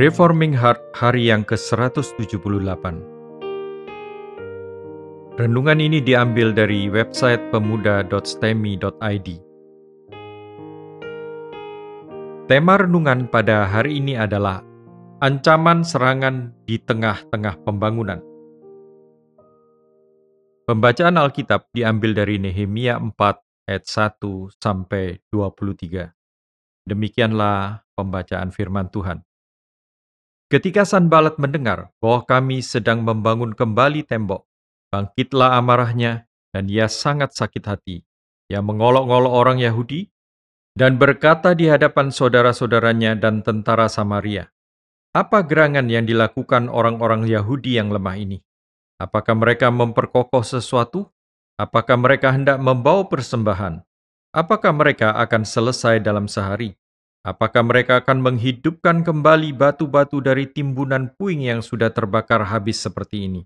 Reforming Heart hari yang ke-178 Renungan ini diambil dari website pemuda.stemi.id Tema renungan pada hari ini adalah Ancaman serangan di tengah-tengah pembangunan Pembacaan Alkitab diambil dari Nehemia 4 ayat 1 sampai 23. Demikianlah pembacaan firman Tuhan. Ketika Sanbalat mendengar bahwa kami sedang membangun kembali tembok, bangkitlah amarahnya dan ia sangat sakit hati. Ia mengolok-olok orang Yahudi dan berkata di hadapan saudara-saudaranya dan tentara Samaria, apa gerangan yang dilakukan orang-orang Yahudi yang lemah ini? Apakah mereka memperkokoh sesuatu? Apakah mereka hendak membawa persembahan? Apakah mereka akan selesai dalam sehari? Apakah mereka akan menghidupkan kembali batu-batu dari timbunan puing yang sudah terbakar habis seperti ini?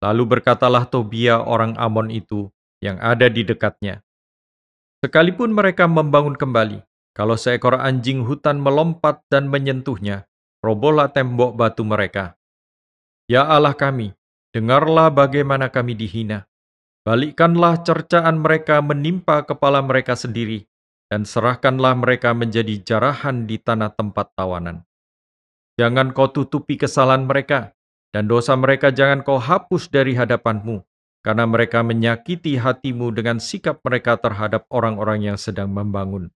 Lalu berkatalah Tobia orang Amon itu yang ada di dekatnya. Sekalipun mereka membangun kembali, kalau seekor anjing hutan melompat dan menyentuhnya, robohlah tembok batu mereka. Ya Allah kami, dengarlah bagaimana kami dihina. Balikkanlah cercaan mereka menimpa kepala mereka sendiri, dan serahkanlah mereka menjadi jarahan di tanah tempat tawanan. Jangan kau tutupi kesalahan mereka, dan dosa mereka jangan kau hapus dari hadapanmu, karena mereka menyakiti hatimu dengan sikap mereka terhadap orang-orang yang sedang membangun.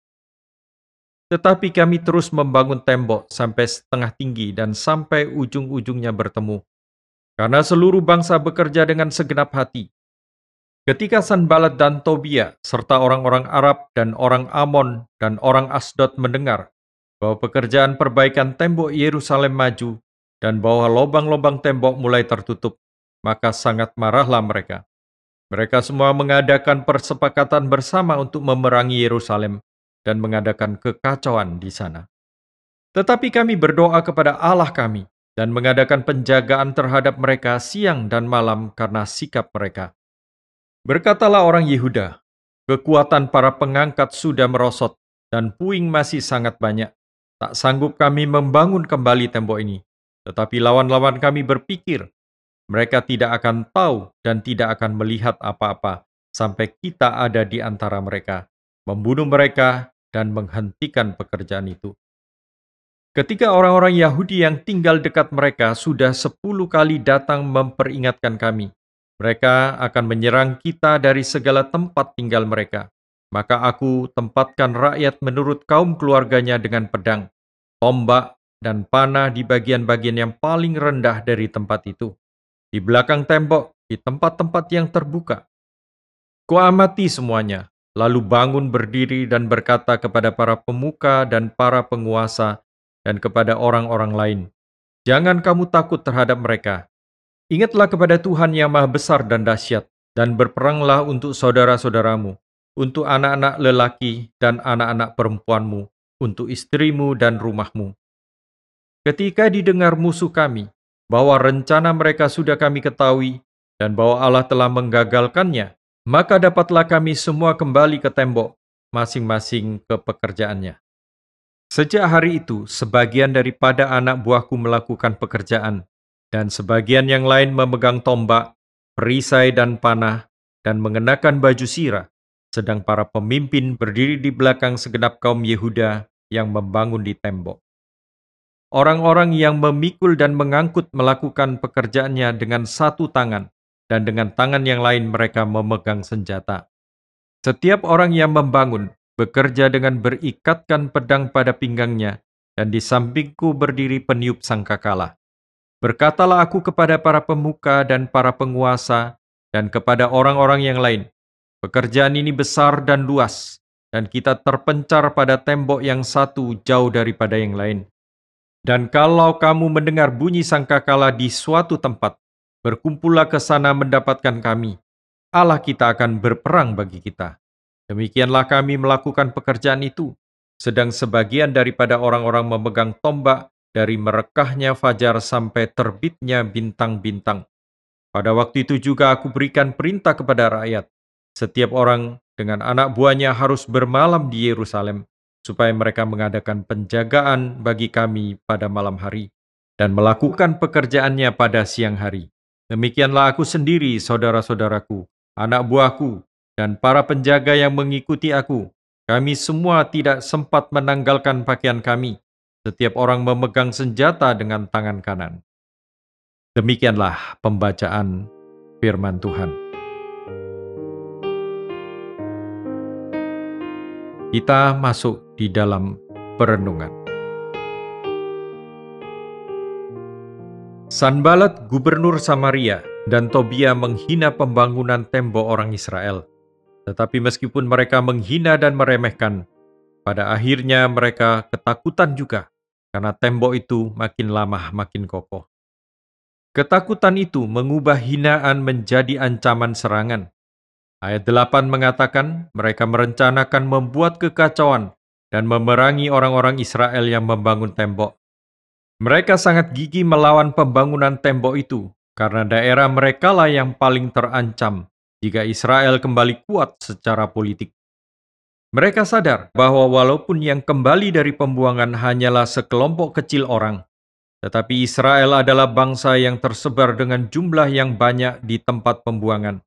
Tetapi kami terus membangun tembok sampai setengah tinggi dan sampai ujung-ujungnya bertemu. Karena seluruh bangsa bekerja dengan segenap hati, Ketika Sanbalat dan Tobia, serta orang-orang Arab dan orang Amon dan orang Asdod mendengar bahwa pekerjaan perbaikan tembok Yerusalem maju dan bahwa lubang-lubang tembok mulai tertutup, maka sangat marahlah mereka. Mereka semua mengadakan persepakatan bersama untuk memerangi Yerusalem dan mengadakan kekacauan di sana. Tetapi kami berdoa kepada Allah kami dan mengadakan penjagaan terhadap mereka siang dan malam karena sikap mereka Berkatalah orang Yehuda, kekuatan para pengangkat sudah merosot dan puing masih sangat banyak. Tak sanggup kami membangun kembali tembok ini. Tetapi lawan-lawan kami berpikir, mereka tidak akan tahu dan tidak akan melihat apa-apa sampai kita ada di antara mereka, membunuh mereka dan menghentikan pekerjaan itu. Ketika orang-orang Yahudi yang tinggal dekat mereka sudah sepuluh kali datang memperingatkan kami, mereka akan menyerang kita dari segala tempat tinggal mereka. Maka aku tempatkan rakyat menurut kaum keluarganya dengan pedang, tombak, dan panah di bagian-bagian yang paling rendah dari tempat itu. Di belakang tembok, di tempat-tempat yang terbuka. Kuamati semuanya, lalu bangun berdiri dan berkata kepada para pemuka dan para penguasa dan kepada orang-orang lain, Jangan kamu takut terhadap mereka, Ingatlah kepada Tuhan yang maha besar dan dahsyat, dan berperanglah untuk saudara-saudaramu, untuk anak-anak lelaki dan anak-anak perempuanmu, untuk istrimu dan rumahmu. Ketika didengar musuh kami, bahwa rencana mereka sudah kami ketahui, dan bahwa Allah telah menggagalkannya, maka dapatlah kami semua kembali ke tembok, masing-masing ke pekerjaannya. Sejak hari itu, sebagian daripada anak buahku melakukan pekerjaan, dan sebagian yang lain memegang tombak, perisai dan panah, dan mengenakan baju sirah, sedang para pemimpin berdiri di belakang segenap kaum Yehuda yang membangun di tembok. Orang-orang yang memikul dan mengangkut melakukan pekerjaannya dengan satu tangan, dan dengan tangan yang lain mereka memegang senjata. Setiap orang yang membangun bekerja dengan berikatkan pedang pada pinggangnya, dan di sampingku berdiri peniup sangkakala. Berkatalah aku kepada para pemuka dan para penguasa dan kepada orang-orang yang lain, pekerjaan ini besar dan luas, dan kita terpencar pada tembok yang satu jauh daripada yang lain. Dan kalau kamu mendengar bunyi sangkakala di suatu tempat, berkumpullah ke sana mendapatkan kami. Allah kita akan berperang bagi kita. Demikianlah kami melakukan pekerjaan itu, sedang sebagian daripada orang-orang memegang tombak dari merekahnya fajar sampai terbitnya bintang-bintang. Pada waktu itu juga aku berikan perintah kepada rakyat, setiap orang dengan anak buahnya harus bermalam di Yerusalem, supaya mereka mengadakan penjagaan bagi kami pada malam hari dan melakukan pekerjaannya pada siang hari. Demikianlah aku sendiri, saudara-saudaraku, anak buahku, dan para penjaga yang mengikuti aku. Kami semua tidak sempat menanggalkan pakaian kami. Setiap orang memegang senjata dengan tangan kanan. Demikianlah pembacaan firman Tuhan. Kita masuk di dalam perenungan. Sanbalat gubernur Samaria dan Tobia menghina pembangunan tembok orang Israel. Tetapi meskipun mereka menghina dan meremehkan, pada akhirnya mereka ketakutan juga karena tembok itu makin lama makin kokoh. Ketakutan itu mengubah hinaan menjadi ancaman serangan. Ayat 8 mengatakan mereka merencanakan membuat kekacauan dan memerangi orang-orang Israel yang membangun tembok. Mereka sangat gigih melawan pembangunan tembok itu karena daerah mereka lah yang paling terancam jika Israel kembali kuat secara politik. Mereka sadar bahwa walaupun yang kembali dari pembuangan hanyalah sekelompok kecil orang, tetapi Israel adalah bangsa yang tersebar dengan jumlah yang banyak di tempat pembuangan.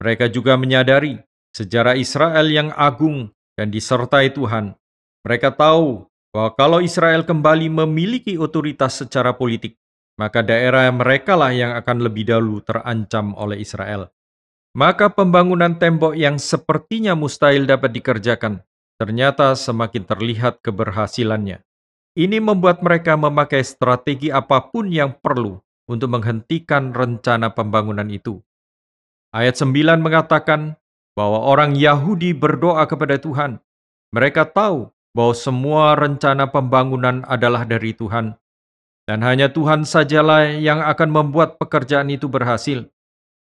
Mereka juga menyadari sejarah Israel yang agung dan disertai Tuhan. Mereka tahu bahwa kalau Israel kembali memiliki otoritas secara politik, maka daerah mereka lah yang akan lebih dahulu terancam oleh Israel. Maka pembangunan tembok yang sepertinya mustahil dapat dikerjakan, ternyata semakin terlihat keberhasilannya. Ini membuat mereka memakai strategi apa pun yang perlu untuk menghentikan rencana pembangunan itu. Ayat 9 mengatakan bahwa orang Yahudi berdoa kepada Tuhan. Mereka tahu bahwa semua rencana pembangunan adalah dari Tuhan, dan hanya Tuhan sajalah yang akan membuat pekerjaan itu berhasil.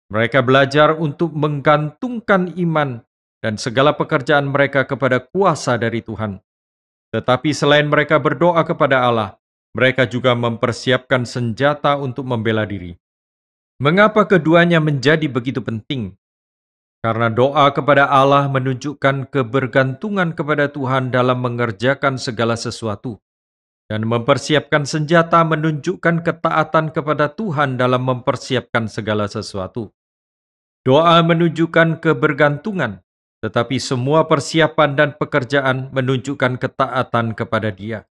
Mereka belajar untuk menggantungkan iman dan segala pekerjaan mereka kepada kuasa dari Tuhan. Tetapi selain mereka berdoa kepada Allah, mereka juga mempersiapkan senjata untuk membela diri. Mengapa keduanya menjadi begitu penting? Karena doa kepada Allah menunjukkan kebergantungan kepada Tuhan dalam mengerjakan segala sesuatu, dan mempersiapkan senjata menunjukkan ketaatan kepada Tuhan dalam mempersiapkan segala sesuatu. Doa menunjukkan kebergantungan, tetapi semua persiapan dan pekerjaan menunjukkan ketaatan kepada Dia.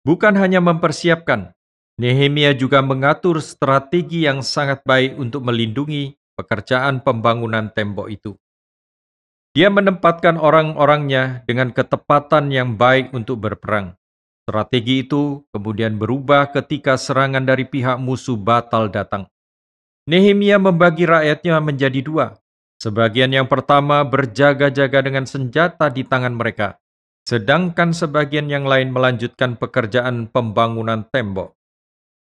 Bukan hanya mempersiapkan, Nehemia juga mengatur strategi yang sangat baik untuk melindungi pekerjaan pembangunan tembok itu. Dia menempatkan orang-orangnya dengan ketepatan yang baik untuk berperang. Strategi itu kemudian berubah ketika serangan dari pihak musuh batal datang. Nehemia membagi rakyatnya menjadi dua. Sebagian yang pertama berjaga-jaga dengan senjata di tangan mereka, sedangkan sebagian yang lain melanjutkan pekerjaan pembangunan tembok.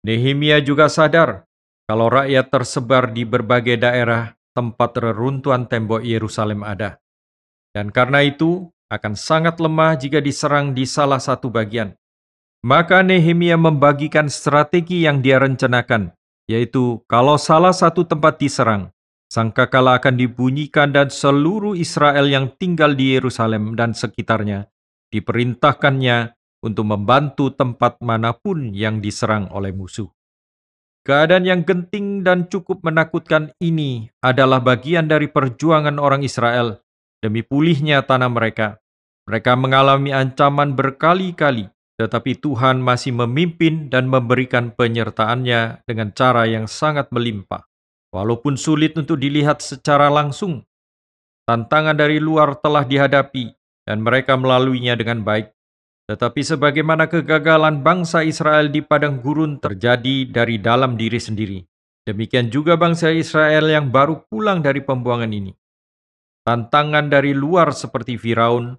Nehemia juga sadar kalau rakyat tersebar di berbagai daerah tempat reruntuhan tembok Yerusalem ada. Dan karena itu akan sangat lemah jika diserang di salah satu bagian. Maka Nehemia membagikan strategi yang dia rencanakan, yaitu kalau salah satu tempat diserang, sangkakala akan dibunyikan dan seluruh Israel yang tinggal di Yerusalem dan sekitarnya diperintahkannya untuk membantu tempat mana pun yang diserang oleh musuh. Keadaan yang genting dan cukup menakutkan ini adalah bagian dari perjuangan orang Israel demi pulihnya tanah mereka. Mereka mengalami ancaman berkali-kali, tetapi Tuhan masih memimpin dan memberikan penyertaannya dengan cara yang sangat melimpah. Walaupun sulit untuk dilihat secara langsung, tantangan dari luar telah dihadapi dan mereka melaluinya dengan baik. Tetapi sebagaimana kegagalan bangsa Israel di padang gurun terjadi dari dalam diri sendiri, demikian juga bangsa Israel yang baru pulang dari pembuangan ini. Tantangan dari luar seperti Firaun,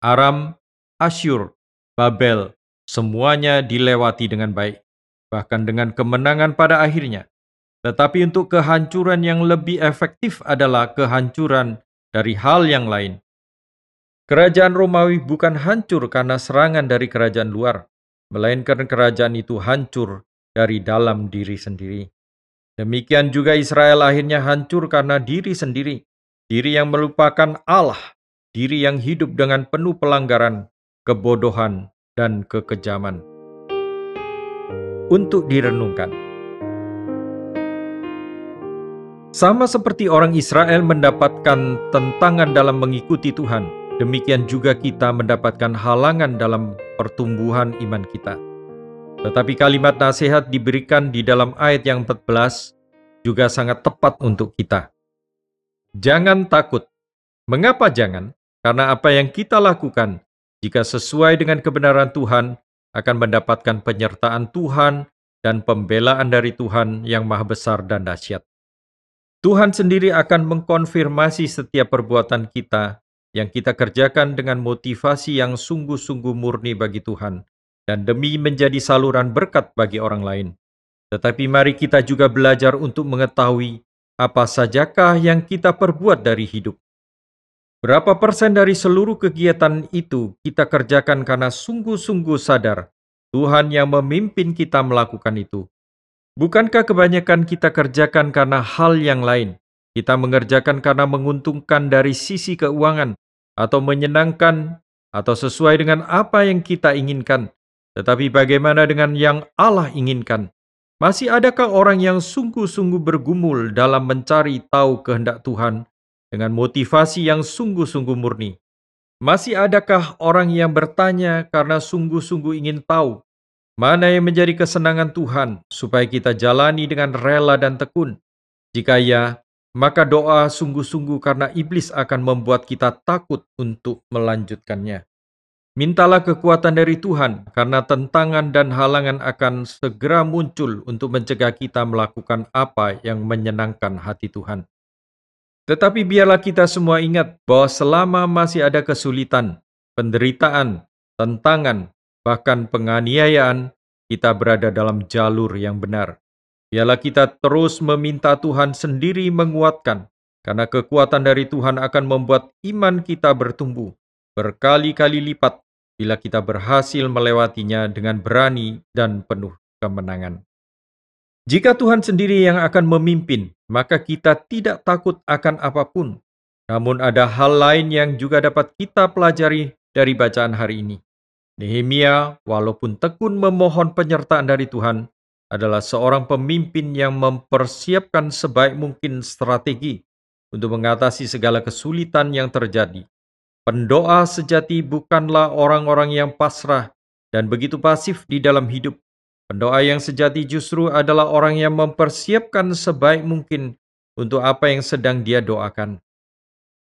Aram, Asyur, Babel, semuanya dilewati dengan baik, bahkan dengan kemenangan pada akhirnya. Tetapi untuk kehancuran yang lebih efektif adalah kehancuran dari hal yang lain, Kerajaan Romawi bukan hancur karena serangan dari kerajaan luar, melainkan kerajaan itu hancur dari dalam diri sendiri. Demikian juga Israel akhirnya hancur karena diri sendiri, diri yang melupakan Allah, diri yang hidup dengan penuh pelanggaran, kebodohan, dan kekejaman. Untuk direnungkan. Sama seperti orang Israel mendapatkan tentangan dalam mengikuti Tuhan, demikian juga kita mendapatkan halangan dalam pertumbuhan iman kita. Tetapi kalimat nasihat diberikan di dalam ayat yang 14 juga sangat tepat untuk kita. Jangan takut. Mengapa jangan? Karena apa yang kita lakukan, jika sesuai dengan kebenaran Tuhan, akan mendapatkan penyertaan Tuhan dan pembelaan dari Tuhan yang Maha Besar dan dahsyat. Tuhan sendiri akan mengkonfirmasi setiap perbuatan kita yang kita kerjakan dengan motivasi yang sungguh-sungguh murni bagi Tuhan dan demi menjadi saluran berkat bagi orang lain. Tetapi mari kita juga belajar untuk mengetahui apa sajakah yang kita perbuat dari hidup. Berapa persen dari seluruh kegiatan itu kita kerjakan karena sungguh-sungguh sadar Tuhan yang memimpin kita melakukan itu? Bukankah kebanyakan kita kerjakan karena hal yang lain? Kita mengerjakan karena menguntungkan dari sisi keuangan, atau menyenangkan, atau sesuai dengan apa yang kita inginkan. Tetapi bagaimana dengan yang Allah inginkan? Masih adakah orang yang sungguh-sungguh bergumul dalam mencari tahu kehendak Tuhan dengan motivasi yang sungguh-sungguh murni. Masih adakah orang yang bertanya karena sungguh-sungguh ingin tahu mana yang menjadi kesenangan Tuhan supaya kita jalani dengan rela dan tekun? Jika ya, maka doa sungguh-sungguh karena iblis akan membuat kita takut untuk melanjutkannya. Mintalah kekuatan dari Tuhan, karena tentangan dan halangan akan segera muncul untuk mencegah kita melakukan apa yang menyenangkan hati Tuhan. Tetapi biarlah kita semua ingat bahwa selama masih ada kesulitan, penderitaan, tentangan, bahkan penganiayaan, kita berada dalam jalur yang benar. Biarlah kita terus meminta Tuhan sendiri menguatkan, karena kekuatan dari Tuhan akan membuat iman kita bertumbuh berkali-kali lipat bila kita berhasil melewatinya dengan berani dan penuh kemenangan. Jika Tuhan sendiri yang akan memimpin, maka kita tidak takut akan apa pun. Namun ada hal lain yang juga dapat kita pelajari dari bacaan hari ini. Nehemia, walaupun tekun memohon penyertaan dari Tuhan, adalah seorang pemimpin yang mempersiapkan sebaik mungkin strategi untuk mengatasi segala kesulitan yang terjadi. Pendoa sejati bukanlah orang-orang yang pasrah dan begitu pasif di dalam hidup, Pendoa yang sejati justru adalah orang yang mempersiapkan sebaik mungkin untuk apa yang sedang dia doakan.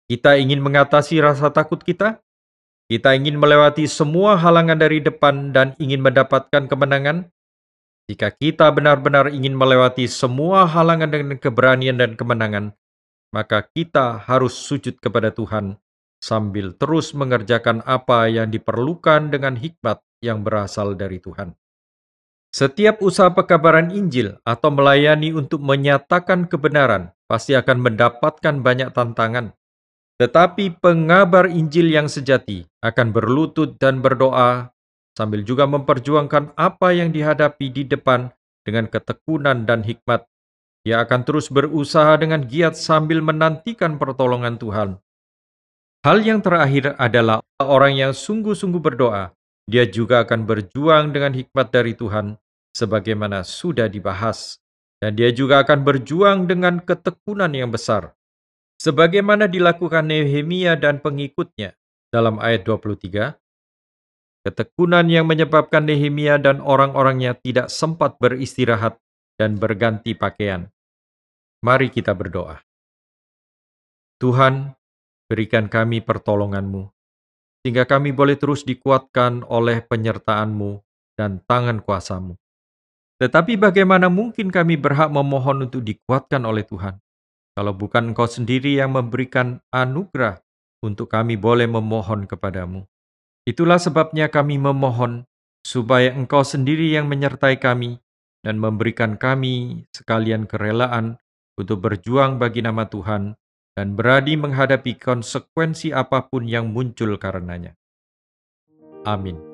Kita ingin mengatasi rasa takut kita, kita ingin melewati semua halangan dari depan dan ingin mendapatkan kemenangan. Jika kita benar-benar ingin melewati semua halangan dengan keberanian dan kemenangan, maka kita harus sujud kepada Tuhan sambil terus mengerjakan apa yang diperlukan dengan hikmat yang berasal dari Tuhan. Setiap usaha pekabaran Injil atau melayani untuk menyatakan kebenaran pasti akan mendapatkan banyak tantangan. Tetapi pengabar Injil yang sejati akan berlutut dan berdoa sambil juga memperjuangkan apa yang dihadapi di depan dengan ketekunan dan hikmat. Ia akan terus berusaha dengan giat sambil menantikan pertolongan Tuhan. Hal yang terakhir adalah orang yang sungguh-sungguh berdoa. Dia juga akan berjuang dengan hikmat dari Tuhan sebagaimana sudah dibahas, dan dia juga akan berjuang dengan ketekunan yang besar, sebagaimana dilakukan Nehemia dan pengikutnya dalam ayat 23. Ketekunan yang menyebabkan Nehemia dan orang-orangnya tidak sempat beristirahat dan berganti pakaian. Mari kita berdoa. Tuhan, berikan kami pertolonganmu, sehingga kami boleh terus dikuatkan oleh penyertaan-Mu dan tangan kuasamu. Tetapi bagaimana mungkin kami berhak memohon untuk dikuatkan oleh Tuhan, kalau bukan Engkau sendiri yang memberikan anugerah untuk kami boleh memohon kepadamu. Itulah sebabnya kami memohon supaya Engkau sendiri yang menyertai kami dan memberikan kami sekalian kerelaan untuk berjuang bagi nama Tuhan dan berani menghadapi konsekuensi apa pun yang muncul karenanya. Amin.